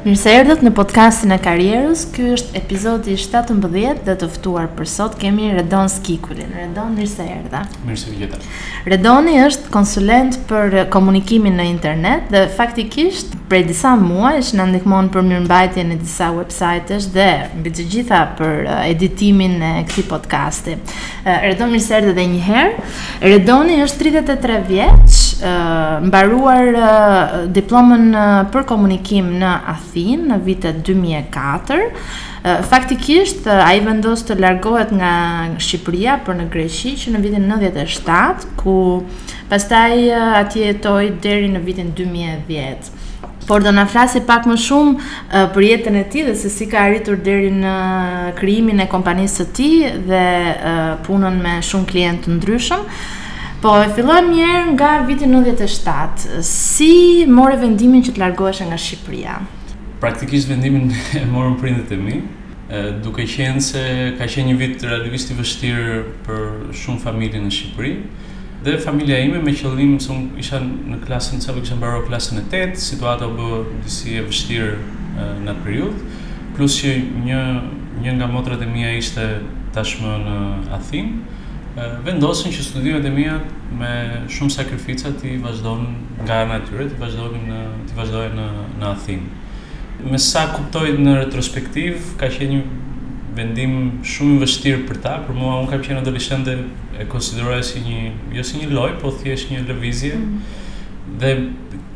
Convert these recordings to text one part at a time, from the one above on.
Mirë se erdhët në podcastin e karrierës, ky është epizodi 17 dhe të ftuar për sot kemi Redon Skikulin. Redon, mirë se erdhe. Mirë se ju gjeta. Redoni është konsulent për komunikimin në internet dhe faktikisht prej disa muajsh na ndihmon për mirëmbajtjen e disa websajtesh dhe mbi të gjitha për uh, editimin e këtij podcasti. Redon mirë se erdhe edhe një herë. Redoni është 33 vjeç, mbaruar diplomën për komunikim në Athinë në vitet 2004. Faktikisht, ai vendos të largohet nga Shqipëria për në Greqi që në vitin 97, ku pastaj atje jetoi deri në vitin 2010. por do na flasi pak më shumë uh, për jetën e tij dhe se si ka arritur deri në krijimin e kompanisë së tij dhe uh, punën me shumë klientë të ndryshëm. Po e fillojmë një herë nga viti 97. Si more vendimin që të largoheshe nga Shqipëria? Praktikisht vendimin e morën prindët e mi, duke qenë se ka qenë një vit relativisht i vështirë për shumë familje në Shqipëri. Dhe familja ime me qëllim se unë isha në klasën, sa kisha mbaruar klasën e 8, situata u bë disi e vështirë në atë periudhë, plus që një një nga motrat e mia ishte tashmë në Athinë, vendosën që studimet e mia me shumë sakrifica t'i vazhdonin nga ana e tyre, t'i vazhdonin në t'i vazhdoja në në Athinë. Me sa kuptoj në retrospektivë, ka qenë një vendim shumë i vështirë për ta, për mua unë kam qenë adoleshent e e konsideroja si një jo si një lojë, po thjesht një lëvizje. Mm -hmm. Dhe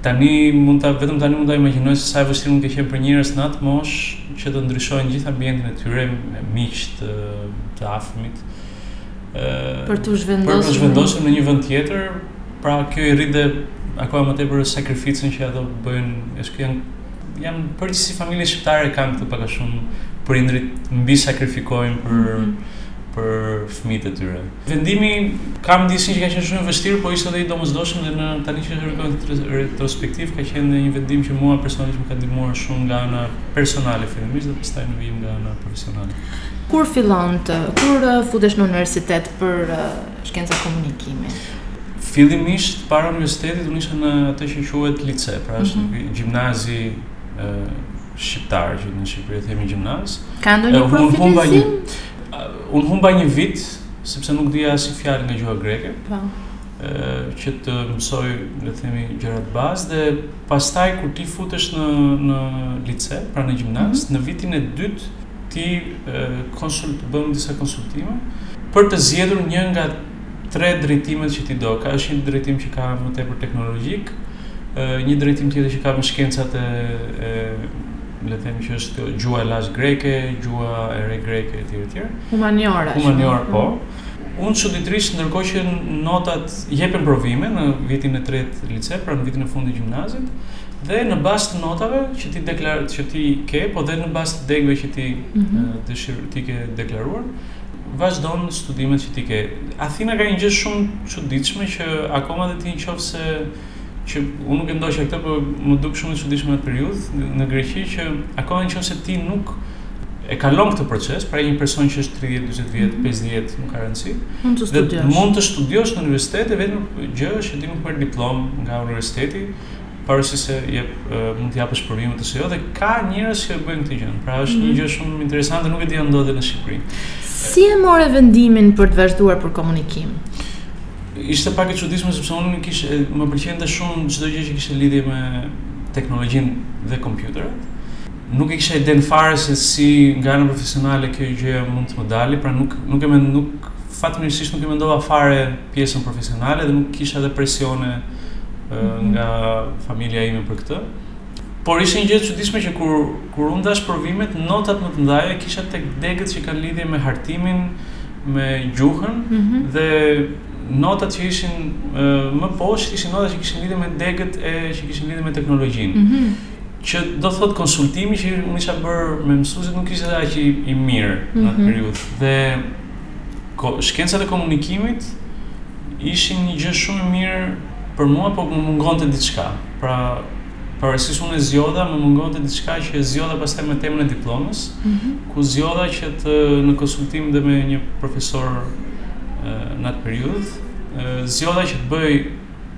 tani mund ta vetëm tani mund ta imagjinoj se sa e vështirë mund të ketë qenë për njerëz në atë moshë që të ndryshojnë gjithë ambientin e tyre me miqtë, të afërmit. ë për t'u zhvendosur për t'u zhvendosur në një vend tjetër, pra kjo i rrit dhe akoma më tepër sakrificën që ato bëjnë, është që janë në përgjithësi familjet shqiptare kanë këtë pak a shumë prindërit mbi sakrifikojnë për mm -hmm. për fëmijët e tyre. Vendimi kam ndjesinë që ka qenë shumë i vështirë, por ishte edhe i domosdoshëm dhe në tani që e rikujtoj në retrospektivë ka qenë dhe një vendim që mua personalisht më ka ndihmuar shumë nga ana personale fillimisht dhe pastaj në vijim nga ana profesionale. Kur fillon të kur uh, futesh në universitet për uh, shkenca komunikimi? Fillimisht para universitetit unë isha në atë që quhet lice, pra është mm -hmm. gjimnazi uh, shqiptar që në Shqipëri themi gjimnaz. Ka ndonjë profilizim? Unë humba një vit, sepse nuk dija asnjë fjalë nga gjuha greke, pra. Po. që të mësoj, le të themi, gjërat bazë, dhe pastaj kur ti futesh në, në lice, pra në gjimnaz, mm -hmm. në vitin e dytë, ti konsult, bën disa konsultime, për të zgjedhur një nga tre drejtimet që ti do. Ka është një drejtim që ka më tepër teknologjik, një drejtim tjetër që ka më shkencat e, e le të them që është kjo gjuha e lashtë greke, gjuha e re greke etj etj. Humaniora. Humaniora po. Unë çuditërisht ndërkohë që notat jepen provime në vitin e tretë lice, pra në vitin e fundit gjimnazit, dhe në bazë të notave që ti deklaron që ti ke, po dhe në bazë të degëve që ti mm -hmm. dëshir, ti ke deklaruar, Vazhdon studimet që ti ke. Athina ka një gjë shumë çuditshme që akoma dhe ti në qoftë që unë nuk e ndoqja këtë, por më dukej shumë e çuditshme në periudhë në Greqi që akoma nëse ti nuk e kalon këtë proces, pra një person që është 30, 40 vjet, 50, mhm. nuk ka rëndësi. Mund të studiosh. Mund të studiosh në universitet e vetmja gjë është që ti nuk merr diplomë nga universiteti, Pavarësisht se jep mund të japësh provimet e saj dhe ka njerëz që e bëjnë këtë gjë. Pra është mm -hmm. një mhm. gjë shumë interesante, nuk e di a ndodh në Shqipëri. Si e more vendimin për të vazhduar për komunikim? Ishte pak e çuditshme sepse unë kish më pëlqente shumë çdo gjë që kishte lidhje me teknologjinë dhe kompjuterat. Nuk e kisha idenë fare se si nga ana profesionale kjo gjë mund të më dalë, pra nuk nuk e mend nuk Fatmirësisht nuk e mendova fare pjesën profesionale dhe nuk kisha edhe presione mhm. nga familja ime për këtë. Por ishte një gjë e çuditshme që kur kur unë dhashë provimet, notat më të mëdha i kisha tek degët që kanë lidhje me hartimin, me gjuhën mm -hmm. dhe notat që ishin e, më poshtë ishin notat që kishin lidhje me degët e që kishin lidhje me teknologjinë. Mm -hmm. Që do thotë konsultimi që unë kisha bërë me mësuesit nuk ishte aq i, i mirë mm -hmm. në atë mhm. periudhë. Dhe shkencat e komunikimit ishin një gjë shumë e mirë për mua, po më mungonte diçka. Pra, pavarësisht unë e zgjodha, më mungonte diçka që e zgjodha pastaj me temën e diplomës, mm -hmm. ku zgjodha që të në konsultim dhe me një profesor në atë periudhë, zgjodha që të bëj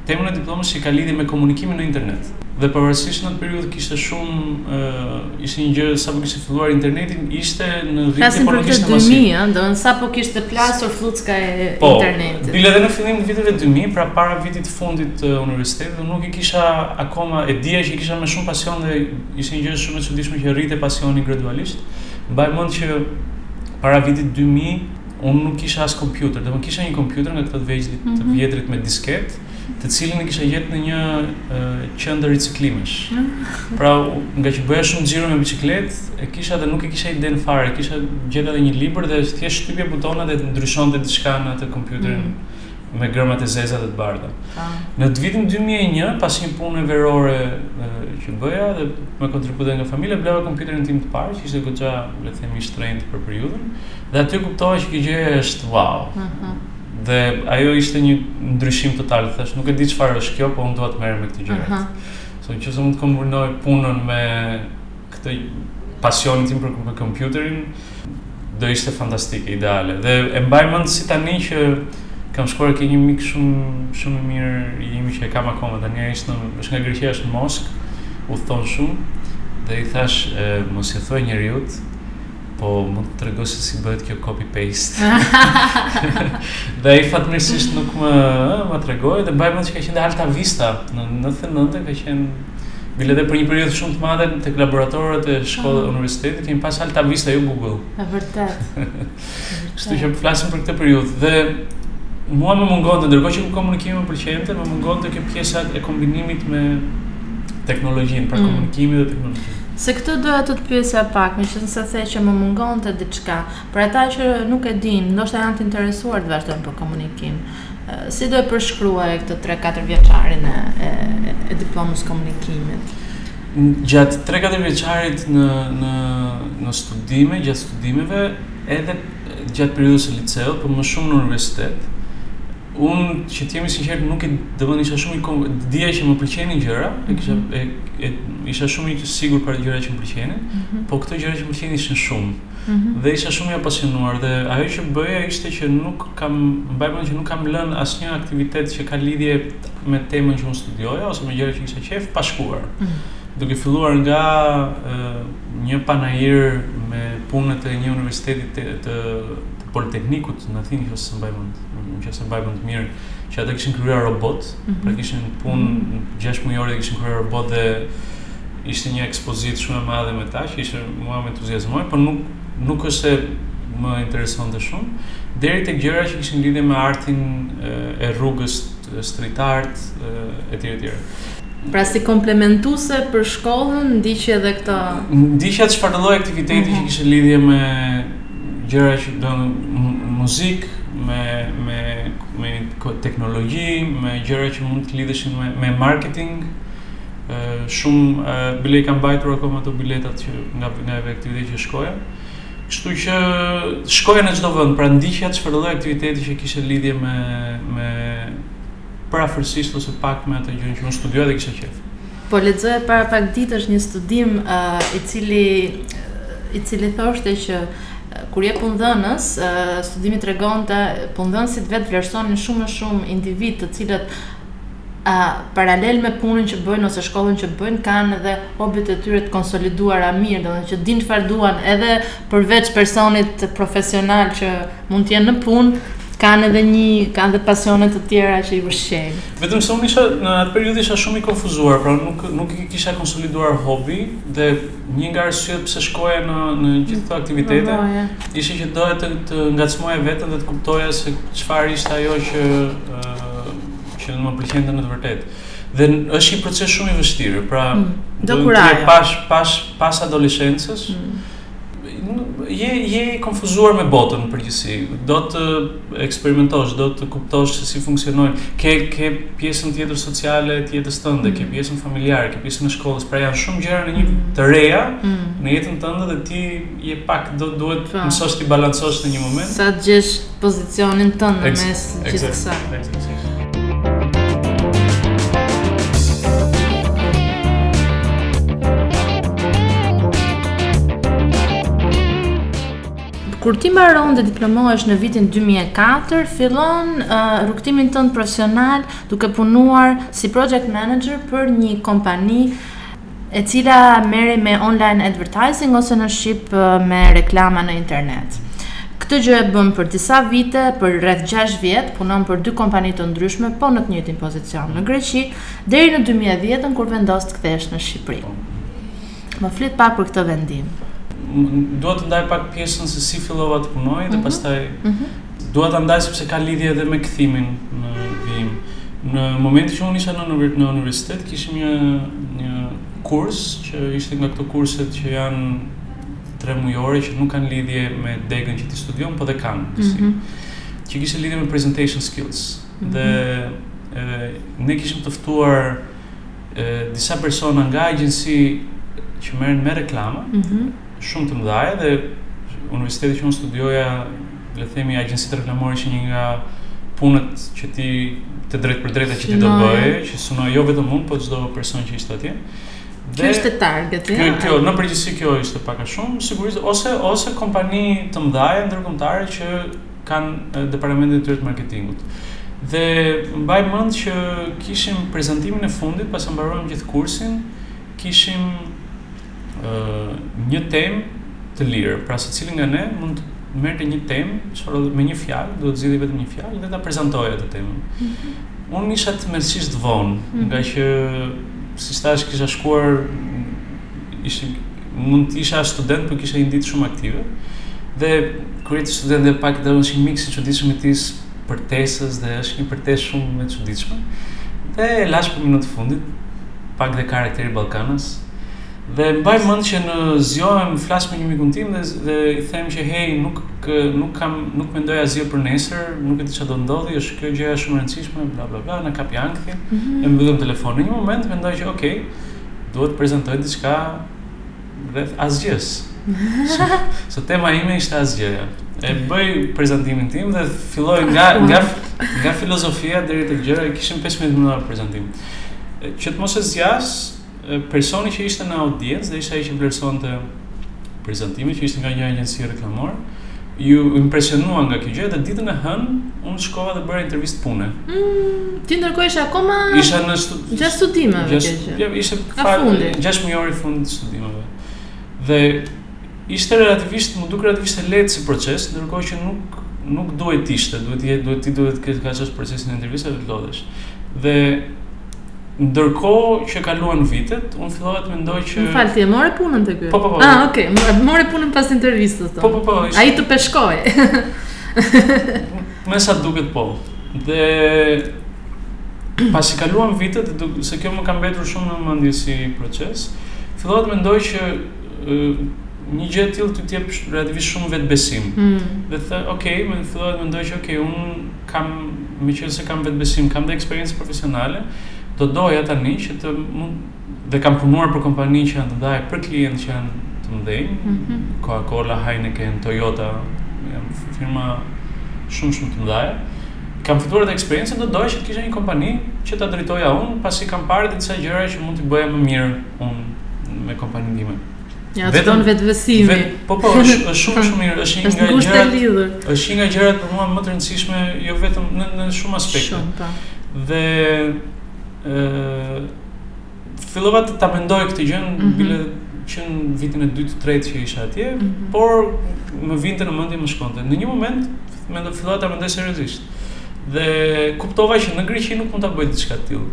Temën e diplomës që ka lidhje me komunikimin në internet. Dhe pavarësisht në atë periudhë kishte shumë ë ishte një gjë sapo kishte filluar interneti, ishte në rritje por nuk ishte masiv. Flasim për 2000, domethënë sapo kishte plasur flluska e po, internetit. Po, bile edhe në fillim të viteve 2000, pra para vitit të fundit të universitetit, unë nuk e kisha akoma e dija që kisha më shumë pasion dhe ishte një gjë shumë e çuditshme që rritej pasioni gradualisht. Mbaj mend që para vitit 2000 Unë nuk kisha as kompjuter, domethënë kisha një kompjuter nga këto të vjet të mhm. vjetrit me disketë, të cilin e kisha gjetur në një qendër riciklimesh. Pra, ngaqë bëja shumë xhiro me biçikletë, e kisha dhe nuk e kisha idenë fare, kisha gjetur dhe një libër dhe thjesht shtypja butona dhe ndryshonte diçka në atë kompjuterin. Mhm. me gërmat e zeza dhe të bardha. Po. Në vitin 2001, pas një pune verore që bëja dhe me kontribute nga familja, bleva kompjuterin tim të parë, që ishte goxha, le të themi, shtrenjtë për periudhën, dhe aty kuptova që kjo gjë është wow. Mm -hmm. Dhe ajo ishte një ndryshim total, thash, nuk e di çfarë është kjo, po unë dua të merrem me këtë gjë. Mm -hmm. So, nëqoftëse mund të kombinoj punën me këtë pasionin tim për kompjuterin, Do ishte fantastike, ideale. Dhe e mbaj mend si tani që kam shkuar ke një mik shumë shumë i mirë i imi që e kam akoma tani ai është në është nga Greqia është në Moskë udhton shumë dhe i thash e, mos i thuaj njeriu po mund të tregosh se si bëhet kjo copy paste dhe ai fatmirësisht nuk më tregoi dhe mbaj mend që ka qenë Alta Vista në 99 ka qenë Bile dhe për një periudhë shumë të madhe tek laboratorët e shkollës e universitetit kemi pas Alta Vista jo Google. E vërtet. Kështu që flasim për këtë periudhë dhe mua më mungonte ndërkohë që më komunikimi më pëlqente, më mungonte kjo pjesa e kombinimit me teknologjinë, pra mm. komunikimi dhe teknologjinë. Se këtë doja të të pyesja pak, meqenëse the që më mungonte diçka, për ata që nuk e din, ndoshta janë të interesuar të vazhdojnë për komunikim. Si do e përshkruaje këtë 3-4 vjeçarin e, e, e diplomës komunikimit? Gjatë 3-4 vjeçarit në, në, në studime, gjatë studimeve, edhe gjatë periudhës së liceut, për po më shumë në universitet, unë që të jem i sinqertë nuk e di nëse isha shumë i kom... dija që më pëlqenin gjëra, e kisha mhm. e, e isha shumë i sigurt për gjëra që më pëlqenin, mm -hmm. po këto gjëra që më pëlqenin ishin shumë. dhe isha shumë i apasionuar dhe ajo që bëja ishte që nuk kam mbaj mend që nuk kam lënë asnjë aktivitet që ka lidhje me temën që unë studioja ose me gjëra që kisha qejf pa shkuar. Mm -hmm. Duke filluar nga e, një panair me punët e një universiteti të, të, të Politeknikut në Athinë, nëse mbaj mend, nëse mbaj mend mirë, që ata kishin krijuar robotë, Mhm. Pra kishin punë mhm. gjashtë mujore, kishin krijuar robotë dhe ishte një ekspozitë shumë e madhe me ta, që ishte mua më entuziazmoi, por nuk, nuk është se më interesonte shumë, deri tek gjëra që kishin lidhje me artin e rrugës, street art, e tjera e tjera. Pra si komplementuese për shkollën, ndiqje dhe këto... Ndiqja çfarëdolloj aktiviteti mm -hmm. që mhm. kishin lidhje me gjëra që, domethënë, muzikë me me me teknologji me gjëra që mund të lidheshin me me marketing shumë bile i kam mbajtur akoma ato biletat që nga nga aktivitetet që shkoja kështu që shkoja në çdo vend pra ndiqja çfarë lloj aktiviteti që kishte lidhje me me përafërsisht ose pak me atë gjë që unë studioja dhe kisha qejf Po lexoja para pak ditësh një studim uh, i cili i cili thoshte që kur je punëdhënës, studimi tregonte punëdhënësit vetë vlerësonin shumë më shumë individë të cilët a, paralel me punën që bëjnë ose shkollën që bëjnë kanë edhe hobit e tyre të konsoliduara mirë, domethënë që dinë çfarë duan edhe përveç personit profesional që mund të jenë në punë, kanë edhe një kanë edhe pasione të tjera që i ushqejnë. Vetëm se unë isha në atë periudhë isha shumë i konfuzuar, pra unë nuk nuk i kisha konsoliduar hobi dhe një nga arsyet pse shkoja në në gjithë këto aktivitete ishte që doja të të ngacmoja veten dhe të kuptoja se çfarë ishte ajo që që më pëlqente në të vërtetë. Dhe është një proces shumë i vështirë, pra mm. pas pas pas adoleshencës, mm. je je i konfuzuar me botën në përgjithësi. Do të eksperimentosh, do të kuptosh se si funksionojnë. Ke ke pjesën tjetër sociale të jetës tënde, ke mm. pjesën familjare, ke pjesën e shkollës, pra janë shumë gjëra në një mm. të reja mm. në jetën tënde dhe ti je pak do duhet mësosh t'i balancosh në një moment. Sa të gjesh pozicionin tënd në mes gjithë kësaj. Kur ti mbaron dhe diplomohesh në vitin 2004, fillon uh, rrugëtimin tënd profesional duke punuar si project manager për një kompani e cila merrej me online advertising ose në shqip me reklama në internet. Këtë gjë e bën për disa vite, për rreth 6 vjet, punon për dy kompani të ndryshme, po në të njëjtin pozicion në Greqi, deri në 2010 kur vendos të kthehesh në Shqipëri. Më flet pak për këtë vendim. Dua të ndaj pak pjesën se si fillova të punoj dhe mhm. pastaj mhm. Dua ta ndaj sepse ka lidhje edhe me kthimin në vijim. Në momentin që unë isha në në universitet, kishim një një kurs që ishte nga këto kurset që janë tremujore që nuk kanë lidhje me degën që ti studion, po dhe kanë. Mm -hmm. Që kishte lidhje me presentation skills. Mm -hmm. Dhe mhm. e, ne kishim të ftuar disa persona nga agjenci që merren me reklama, mm -hmm. shumë të mëdha dhe universiteti që unë studioja, le të themi agjenci reklamore që një nga punët që ti të drejtpërdrejta që ti do bëje, që synoja jo vetëm unë, por çdo person që ishte atje. Dhe, kjo ishte target, kjo, ja? Kjo, në përgjithësi kjo ishte pak a shumë, sigurisht, ose, ose kompani të mëdha e ndërkombëtare që kanë departamentin e tyre të marketingut. Dhe mbaj mend që kishim prezantimin e fundit, pasi mbaruam gjithë kursin, kishim ë një temë të lirë. Pra secili nga ne mund të merrte një temë, çfarëdo me një fjalë, duhet të zgjidhej vetëm një fjalë dhe ta prezantojë atë temën. Mm -hmm. Unë isha tmerrësisht vonë, mm -hmm. ngaqë siç thashë kisha shkuar ishim Mund të isha student, por kisha një ditë shumë aktive. Dhe kur je student dhe pak dalon një miks i çuditshëm i tipit përtesës dhe është një përtesë shumë e çuditshme. Dhe e lashë për minutën e fundit, pak dhe karakteri ballkanas. Dhe mbaj mend që në zgjohem, flas me një mikun tim dhe, dhe i them që hey, nuk nuk kam nuk mendoj asgjë për nesër, nuk e di çfarë do ndodhë, është kjo gjëja shumë e rëndësishme, bla bla bla, na kapi ankthi, mm -hmm. e mbyllëm telefonin. Në një moment mendoj që okay, duhet të prezantoj diçka rreth asgjës. Se tema ime ishte asgjëja. E bëj prezantimin tim dhe filloj nga nga nga filozofia deri te gjëra, kishim 15 minuta për prezantim. Që të mos e zgjas, personi që ishte në audiencë dhe ishte ai që vlerësonte prezantimet që ishte nga një agjenci reklamore, u impresionua nga kjo gjë dhe ditën e hënë unë shkova dhe bëra intervistë pune. Mm, ti ndërkohë ishe akoma isha në studi... gjatë studimeve gjas... kjo gjë. Ja, ishte nga fundi. 6 muaj para fundit të studimeve. Dhe ishte relativisht, më dukej relativisht e lehtë si proces, ndërkohë që nuk nuk duhet të ishte, duhet të jetë, duhet ti duhet të kesh procesin e intervistave të lodhesh. Dhe Ndërkohë që kaluan vitet, unë fillova të mendoj që Më fal, ti e more punën te ky. Po, po, po. Ah, okay, e mora punën pas intervistës tonë. Po, po, po. Ishte... Ai të peshkoi. Me sa duket po. Dhe pasi kaluan vitet, sepse kjo më ka mbetur shumë në mendje si proces, fillova të mendoj që një gjë e tillë të jep relativisht shumë vetbesim. Mm. Dhe thashë, okay, më fillova të mendoj që okay, unë kam meqenëse kam vetëbesim, kam dhe eksperiencë profesionale, do doja tani që të mund dhe kam punuar për kompani që janë të mëdhaja për klientë që janë të mëdhenj, mm -hmm. Coca-Cola, Heineken, Toyota, janë firma shumë shumë të mëdha. Kam fituar dhe eksperiencë, do doja që të kisha një kompani që ta drejtoja unë, pasi kam parë disa gjëra që mund të bëja më mirë unë me kompaninë time. Ja, të vetëm vetëbesimi. Vet, po po, është ësht shumë shumë mirë, është një nga gjërat. Është një nga gjërat për mua më të rëndësishme, jo vetëm në në shumë aspekte. Shumë, po. Dhe ë fillova të ta mendoj këtë gjë, mm -hmm. bile që në vitin e dytë të tretë që isha atje, mm -hmm. por më vinte në mendje më shkonte. Në një moment Mendoj, fillova ta mendoj seriozisht. Dhe kuptova që në Greqi nuk mund ta bëj diçka të tillë.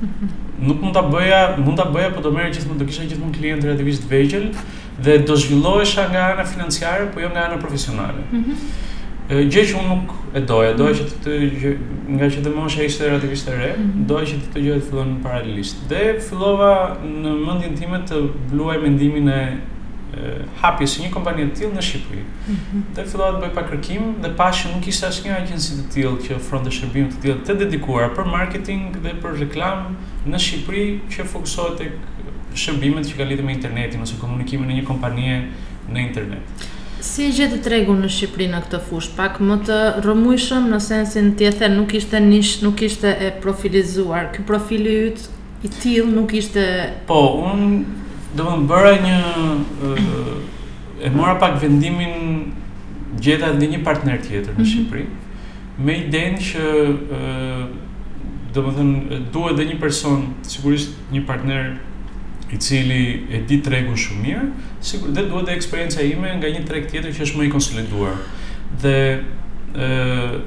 Mhm. Nuk mund ta bëja, mund ta bëja, po do merr gjithmonë, do kisha gjithmonë klientë relativisht të vegjël dhe do zhvillohesha nga ana financiare, po jo nga ana profesionale. Mm -hmm. Gjë që unë nuk e doja, doja që të, të nga që të mosha ishte relativisht e re, mm -hmm. doja që të dy gjëra të fillonin paralelisht. Dhe fillova në mendjen time të bluaj mendimin e hapjes së një kompanie të tillë në Shqipëri. dhe fillova të bëj pak kërkim dhe pashë që nuk kishte asnjë agjenci të tillë që ofronte shërbime të tilla të dedikuara për marketing dhe për reklamë në Shqipëri që fokusohet tek shërbimet që kanë lidhje me internetin ose komunikimin e një kompanie në internet. Si e gjete tregun në Shqipëri në këtë fushë? Pak më të rrëmujshëm në sensin ti e the nuk ishte nish, nuk ishte e profilizuar. Ky profili yt i tillë nuk ishte Po, unë domethënë bëra një e mora pak vendimin gjeta edhe një partner tjetër në mhm. Shqipëri mm -hmm. me idenë që domethënë duhet edhe një person, sigurisht një partner i cili e di tregun shumë mirë, sigurisht dhe duhet edhe eksperienca ime nga një treg tjetër që është më i konsoliduar. Dhe ë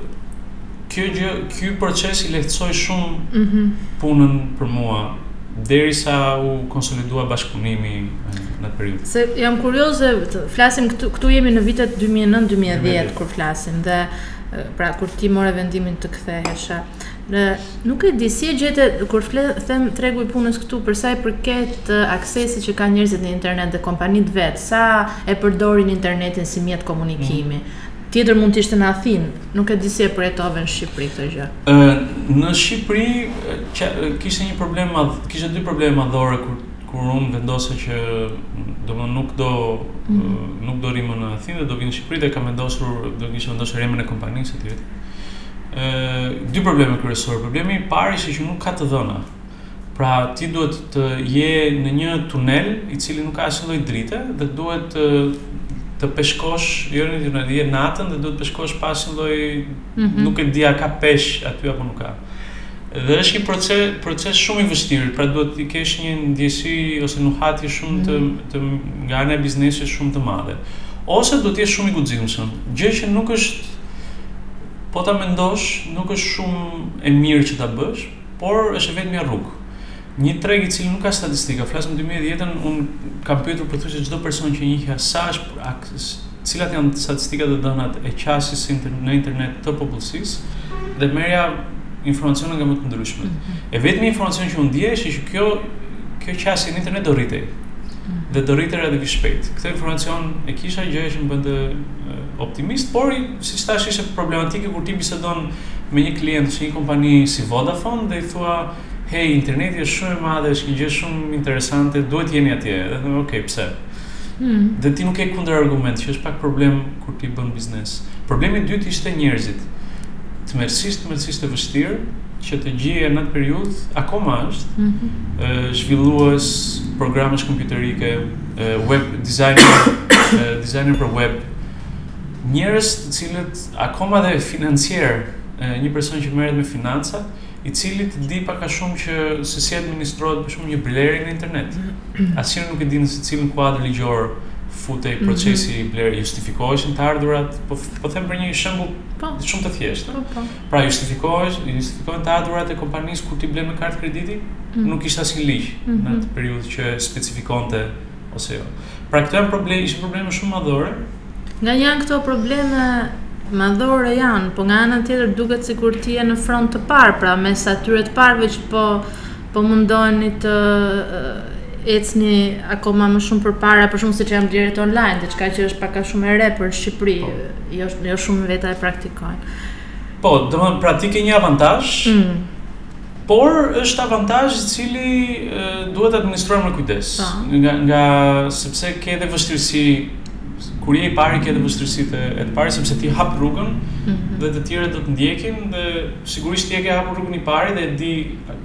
kjo gjë ky proces i lehtësoi shumë mm -hmm. punën për mua derisa u konsolidua bashkëpunimi në atë periudhë. Se jam kurioze, flasim këtu, këtu jemi në vitet 2009-2010 kur flasim dhe pra kur ti more vendimin të ktheheshe. Në, nuk e di si e gjete kur flas, them tregu i punës këtu për sa i përket aksesit që kanë njerëzit në internet dhe kompanitë vet, sa e përdorin internetin si mjet komunikimi. Mm. Tjetër mund të ishte në Athinë. Nuk e di si e përjetove në Shqipëri këtë gjë. Ë në Shqipëri kishte një problem të madh, kishte dy probleme madhore kur kur unë vendosa që domethënë nuk do mm. nuk do rri më në Athinë dhe do vi në Shqipëri dhe kam vendosur do kisha vendosur emrin e kompanisë etj. Ë dy probleme kryesore. Problemi i parë ishte që nuk ka të dhëna. Pra ti duhet të je në një tunel i cili nuk ka asnjë lloj drite dhe duhet të të peshkosh jo në tunel, je natën dhe duhet të peshkosh pa asnjë lloj mm -hmm. nuk e di a ka peshk aty apo nuk ka. Dhe është një proces proces shumë i vështirë, pra duhet të kesh një ndjesi ose nuhati shumë të mhm. të nga ana e biznesit shumë të madhe. Ose duhet të jesh shumë i guximshëm, gjë që nuk është po ta mendosh, nuk është shumë e mirë që ta bësh, por është e vetmja rrugë. Një treg i cili nuk ka statistika, flas në dy mijë e dhjetën, unë kam pyetur pothuajse çdo person që njihja sa është, cilat janë statistikat, të dhënat e qasjes në internet të popullsisë dhe merrja informacione nga më të ndryshmet. Mm -hmm. E vetmi informacion që unë dija ishte që kjo kjo qasje në internet do rritej. Mm -hmm. Dhe do rritej relativisht shpejt. Këtë informacion e kisha gjë që më bënte optimist, por siç thashë ishte problematike kur ti bisedon me një klient, një kompani si Vodafone dhe i thua hey interneti është shumë i madhe është një gjë shumë interesante duhet të jeni atje dhe thonë ok pse hmm. dhe ti nuk ke kundërargument që është pak problem kur ti bën biznes problemi i dytë ishte njerëzit tmerrësisht tmerrësisht e vështirë që të gjeje në atë periudhë akoma është mm -hmm. zhvillues programesh kompjuterike web designer designer për web njerëz të cilët Akoma dhe financier, një person që merret me financa, i cili të di pak a shumë që se si administrohet për shembull një blerje në internet. Asnjëri nuk e dinte se cilin kuadër ligjor futej procesi mhm. i blerjes, justifikoheshin të ardhurat, po po them për një shembull po. shumë të thjeshtë. Po, po. Pra justifikohesh, justifikohen të ardhurat e kompanisë kur ti blen me kartë krediti? Mhm. Nuk ishte asnjë ligj në mhm. atë periudhë që specifikonte ose jo. Pra këto janë probleme, ishin probleme shumë madhore. Nga njëra anë këto probleme madhore janë, po nga ana tjetër duket sikur ti je në front të parë, pra mes atyre të parëve që po po mundoheni të ecni akoma më shumë përpara, për shembull siç janë blerjet online, diçka që është pak a shumë e re për Shqipëri, po. jo jo shumë veta e praktikojnë. Po, domethënë pra ti ke një avantazh. Mm. Por është avantazh i cili duhet të administrohet me kujdes. Nga nga sepse ke edhe vështirësi kur je i pari ke edhe vështirësitë e të parit sepse ti hap rrugën mhm. dhe të tjerët do të ndjekin dhe sigurisht ti e ke hapur rrugën i pari dhe e di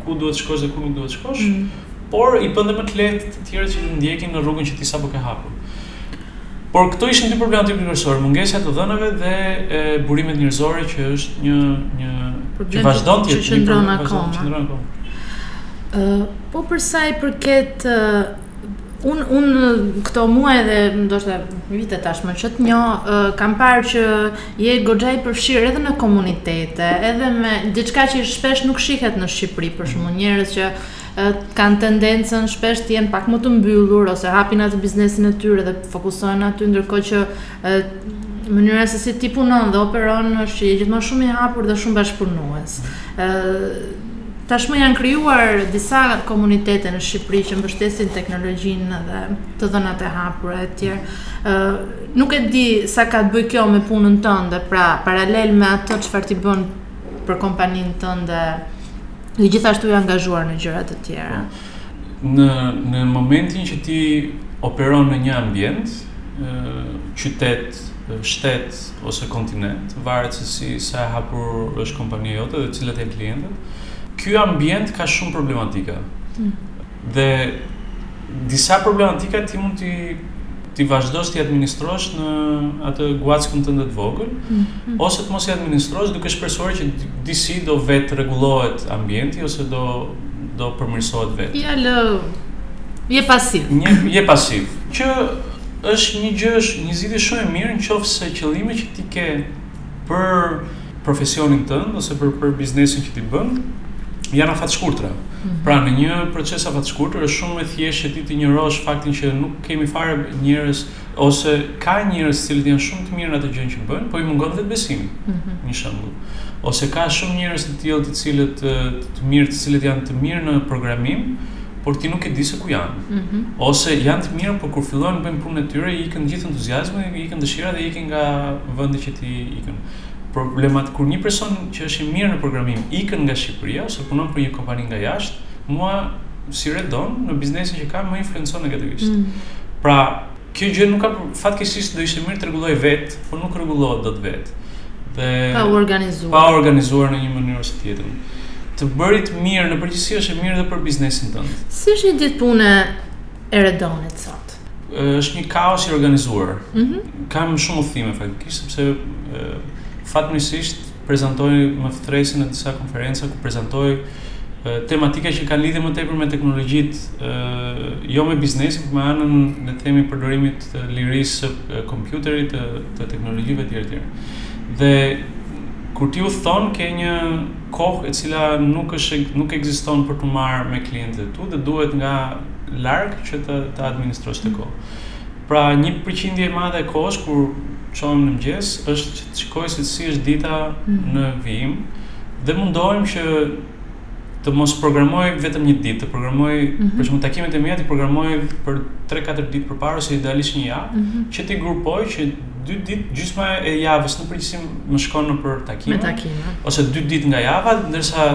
ku duhet të shkosh dhe ku nuk duhet të shkosh. Mhm. por i bën dhe më të lehtë të tjerët që të ndjekin në rrugën që ti sapo ke hapur. Por këto ishin dy problemet kryesore, mungesa e të dhënave dhe e, burimet njerëzore që është një një problem që vazhdon të jetë që qëndron akoma. Ë, po për sa i përket un un këto muaj dhe ndoshta vite tashmë që të njoh kam parë që je goxha i përfshirë edhe në komunitete, edhe me diçka që shpesh nuk shihet në Shqipëri për shembull njerëz që kanë tendencën shpesh të jenë pak më të mbyllur ose hapin atë biznesin e tyre dhe fokusohen aty ndërkohë që mënyra se si ti punon dhe operon është që je gjithmonë shumë i hapur dhe shumë bashkëpunues. Ë tashmë janë krijuar disa komunitete në Shqipëri që mbështesin teknologjinë dhe të dhënat e hapura etj. Ë nuk e di sa ka të bëjë kjo me punën tënde, pra paralel me atë çfarë ti bën për kompaninë tënde dhe gjithashtu i angazhuar në gjëra të tjera. Po. Në në momentin që ti operon në një ambient, qytet, shtet ose kontinent, varet se si sa e hapur është kompania jote dhe cilët janë klientët. Ky ambient ka shumë problematika. Hmm. Dhe disa problematika ti mund t'i t'i vazhdosh t'i administrosh në atë guackën tënde të vogël mm -hmm. ose të mos i administrosh duke shpresuar që disi do vetë rregullohet ambienti ose do do përmirësohet vetë. Ja lë je pasiv. Një je pasiv që është një gjë është një zgjidhje shumë e mirë nëse qëllimi që ti ke për profesionin tënd ose për për biznesin që ti bën janë afatshkurtra. Mm -hmm. Pra në një proces afatshkurtër është shumë e thjeshtë që ti të injorosh faktin që nuk kemi fare njerëz ose ka njerëz që janë shumë të mirë në atë gjë që bëjnë, po i mungon vetëbesimi. Mm -hmm. Një shembull. Ose ka shumë njerëz të tillë të cilët të, të mirë, të cilët janë të mirë në programim, por ti nuk e di se ku janë. Mm -hmm. Ose janë të mirë, por kur fillojnë bëjnë punën e tyre, i ikën gjithë entuziazmi, i ikën dëshira dhe i ikën nga vendi që të ikën. Problemat kur një person që është i mirë në programim ikën nga Shqipëria ose punon për një kompani nga jashtë, mua si Redon në biznesin që kam më influencon negativisht. Mm. Pra, kjo gjë nuk ka fatkeqësisht do ishte mirë të rregullohej vetë, por nuk rregullohet dot vetë. Dhe pa u organizuar. Pa u organizuar në një mënyrë ose tjetrën. Të bërit mirë në përgjithësi është e mirë edhe për biznesin tënd. Si është një ditë pune e Redonit sot? Është një kaos i organizuar. Mm -hmm. Kam shumë udhëtime faktikisht sepse fatmirësisht prezantoj më ftesën në disa konferenca ku prezantoj tematika që kanë lidhje më tepër me teknologjitë, jo me biznesin, por me anën le të themi e përdorimit të lirisë së kompjuterit, të, të teknologjive etj etj. Dhe kur ti udhëton ke një kohë e cila nuk është nuk ekziston për t'u marrë me klientët e tu dhe duhet nga larg që të të administrosh këtë kohë. Pra një përqindje e madhe e kohës kur çohem në mëngjes është që të shikoj se si është dita mm. në vijim dhe mundohem që të mos programoj vetëm një ditë, të programoj mm -hmm. për shembull takimet e mia të programoj për 3-4 ditë përpara ose idealisht një javë, mm -hmm. që të grupoj që dy ditë gjysma e javës në përgjithësi më shkon në për takime. Me takime. Ose dy ditë nga java, ndërsa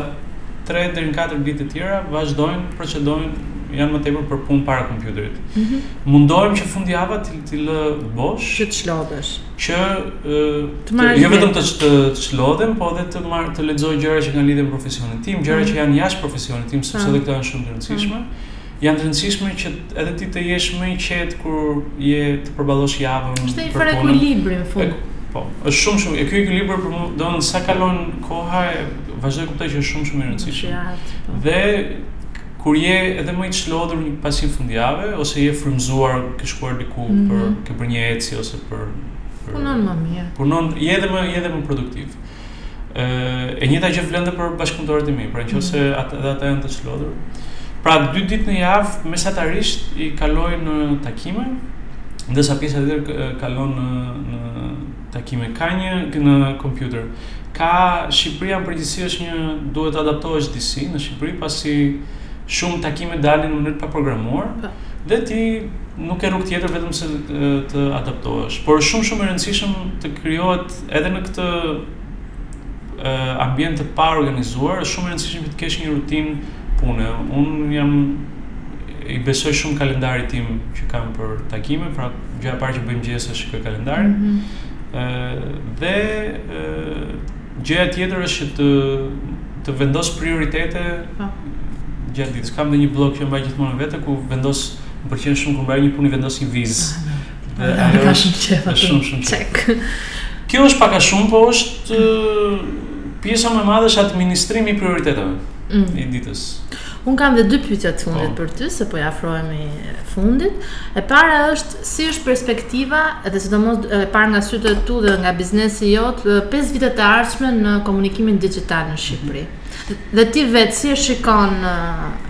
3 deri në 4 ditë të tjera vazhdojnë, procedojnë janë më tepër për punë para kompjuterit. Mm -hmm. Mundohem që fundjavat t'i lë bosh, që të çlodhesh. Që të, të jo vetëm të të çlodhem, po edhe të marr të lexoj gjëra që kanë lidhje me profesionin tim, gjëra mm -hmm. që janë jashtë profesionit tim, sepse edhe këto janë shumë të rëndësishme. Mm -hmm Janë të rëndësishme që edhe ti të jesh më i qetë kur je të përballosh javën për punën. Është një farë ekuilibri në fund. Po, është shumë shumë. E ky ekuilibër për mua, domethënë sa kalon koha, vazhdoj të kuptoj që është shumë shumë i rëndësishëm. Po. Dhe kur je edhe më i çlodhur në pas një fundjave ose je frymzuar ke shkuar diku mm -hmm. për ke bërë një ecje ose për, për punon më mirë. Punon je edhe më je edhe më produktiv. Ëh, e njëjta gjë vlen edhe për bashkëpunëtorët e mi, pra nëse mm. ata edhe ata janë të çlodhur. Pra dy ditë në javë mesatarisht i kaloj në takime, ndërsa pjesa tjetër kalon në në takime. Ka një në kompjuter. Ka Shqipëria në përgjithësi është një duhet të adaptohesh disi në Shqipëri pasi shumë takime dalin në mënyrë të paprogramuar po. dhe ti nuk ke rrugë tjetër vetëm se të adaptohesh. Por është shumë shumë e rëndësishme të krijohet Edhe në këtë ambient të paorganizuar, është shumë e rëndësishme të kesh një rutinë pune. Unë jam i besoj shumë kalendarit tim që kam për takime, pra gjëja e parë që bëj në mëngjes është shikoj kalendarin. Mm -hmm. ë dhe ë gjëja tjetër është që të të vendos prioritete po. gjatë ditës. Kam dhe një bllok që mbaj gjithmonë me vete ku vendos më pëlqen shumë kur mbaroj një punë i vendos një vizë. Ai ka shumë qejf atë. Shumë shumë çek. Kjo është pak a shumë, po është pjesa më e madhe është administrimi i prioriteteve. Mm. I ditës. Unë kam edhe dy pyetje të fundit po. për ty, se po i afrohemi fundit. E para është si është perspektiva, edhe sidomos e parë nga sytë e tu dhe nga biznesi yt, 5 vite të ardhshme në komunikimin dixhital në Shqipëri. Mm -hmm. Dhe ti vetë si e shikon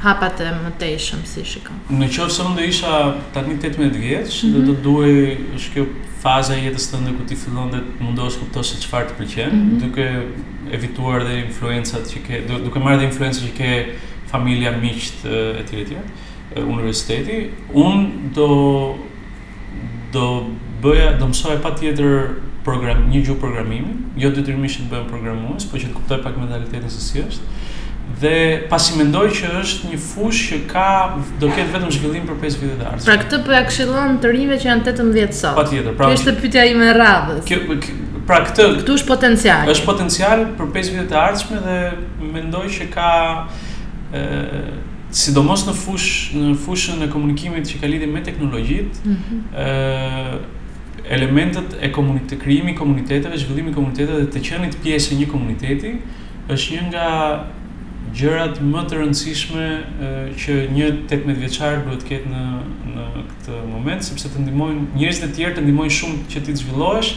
hapat e mëtejshëm si e shikon? Në qoftë se unë do isha tani 18 vjeç, mm -hmm. dhe mhm. do duhej është kjo faza e jetës tënde ku ti fillon dhe të mundohesh të kuptosh se çfarë të pëlqen, mm -hmm. duke evituar dhe influencat që ke, duke marrë dhe influencat që ke familja, miqtë etj etj. Universiteti, unë do do bëja do mësoja patjetër program një gjuhë programimi, jo detyrimisht që të bëhem programues, por që të kuptoj pak mentalitetin se si është. Dhe pasi mendoj që është një fushë që ka do të ketë vetëm zhvillim për 5 vite të ardhshme. Pra këtë po ia këshillon të rinjve që janë 18 sot. Patjetër, pra. Kjo është pyetja ime e radhës. Kjo pra këtë këtu është potencial. Është potencial për 5 vite të ardhshme dhe mendoj që ka ë sidomos në fushë në fushën e komunikimit që ka lidhje me teknologjitë, mm -hmm. elementët e komunitetit krijimi i komuniteteve, zhvillimi i komuniteteve dhe të qenit pjesë e një komuniteti është një nga gjërat më të rëndësishme që një 18 vjeçar duhet të ketë në në këtë moment, sepse të ndihmojnë njerëzit e tjerë të ndihmojnë shumë që ti të zhvillohesh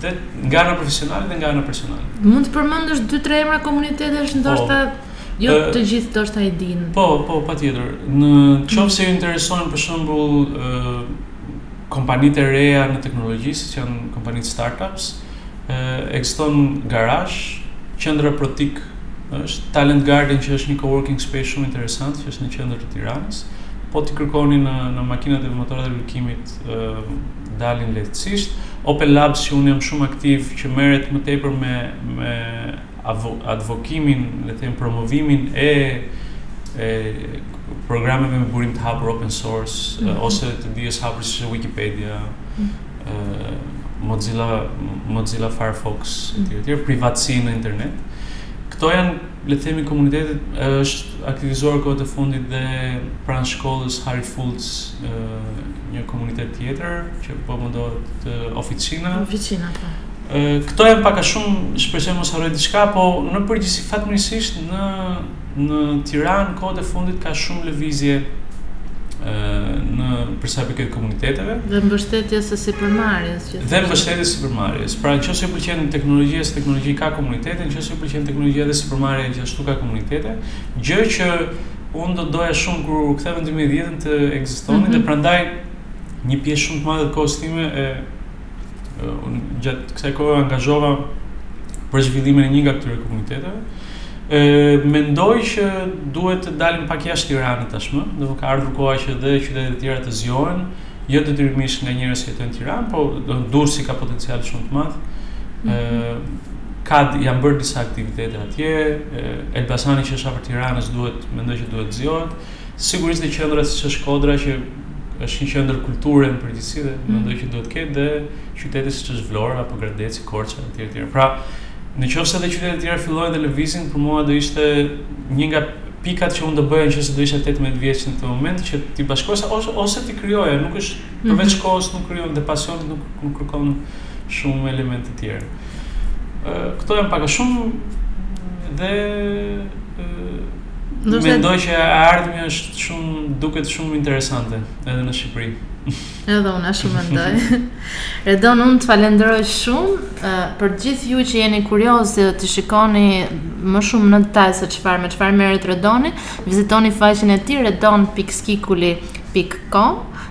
dhe nga ana profesionale dhe nga ana personale. Mund të përmendësh dy tre emra komunitetesh ndoshta po, Jo të gjithë ndoshta e dinë. Po, po, patjetër. Në qoftë se ju interesojnë për shembull ë kompanitë e reja në teknologji, siç janë kompanitë startups, ë ekziston Garazh, qendra Protik është Talent Garden që është një co-working space shumë interesant që është në qendër të Tiranës. Po t'i kërkoni në në makinat e motorat e kërkimit ë dalin lehtësisht. Open Labs që unë jam shumë aktiv që merret më tepër me me advokimin, le të themi promovimin e e programeve me burim të hapur open source mm -hmm. ose të dijes së hapur si Wikipedia, mm -hmm. Mozilla Mozilla Firefox mm -hmm. etj, privatësi në internet. Këto janë le të themi komunitetet është aktivizuar kohët e fundit dhe pranë shkollës Harry Fultz një komunitet tjetër që po mundohet Oficina. Oficina po. Këto janë pak a shumë, shpresoj mos harroj diçka, po në përgjithësi fatmirësisht në në Tiranë kohët e fundit ka shumë lëvizje në për sa i përket komuniteteve dhe mbështetjes së sipërmarrjes që dhe mbështetjes së sipërmarrjes. Pra nëse ju pëlqen teknologjia, si teknologji ka komunitete, nëse ju pëlqen teknologjia dhe sipërmarrja gjithashtu ka komunitete, gjë që unë do doja shumë kur u ktheva në 2010 të ekzistonin mm -hmm. dhe prandaj një pjesë shumë të madhe të kohës time e unë gjatë kësaj kohë angazhova për zhvillimin e një nga këto komuniteteve. Ë mendoj që duhet të dalim pak jashtë Tiranës tashmë, do të ka ardhur koha që dhe qytetet e tjera të zgjohen, jo detyrimisht nga njerëz që jetojnë në Tiranë, por do të Durrësi ka potencial shumë të madh. Ë mm -hmm. ka janë bërë disa aktivitete atje, Elbasani që është afër Tiranës duhet mendoj që duhet të zgjohet. Sigurisht dhe qendra siç është Shkodra që është një qendër kulture në përgjithësi dhe mm. mendoj që duhet të ketë dhe qytete siç është Vlora apo Gradeci, Korça etj etj. Pra, në qoftë se edhe qytetet e tjera fillojnë dhe lëvizin, për mua do ishte një nga pikat që unë do bëja nëse do isha 18 vjeç në këtë moment që t'i bashkohesha ose ose t'i krijoja, nuk është mhm. përveç mm -hmm. kohës nuk krijon dhe pasionit nuk nuk kërkon shumë elemente të tjerë. Ë këto janë pak a shumë dhe Uh mendoj që e ardhmja është shumë duket shumë interesante edhe në Shqipëri. Edhe unë ashtu mendoj. Redon, unë të falenderoj shumë uh, për gjithë ju që jeni kurioz të shikoni më shumë në detaj se çfarë me çfarë merret Redoni, vizitoni faqen e tij redon.skikuli.com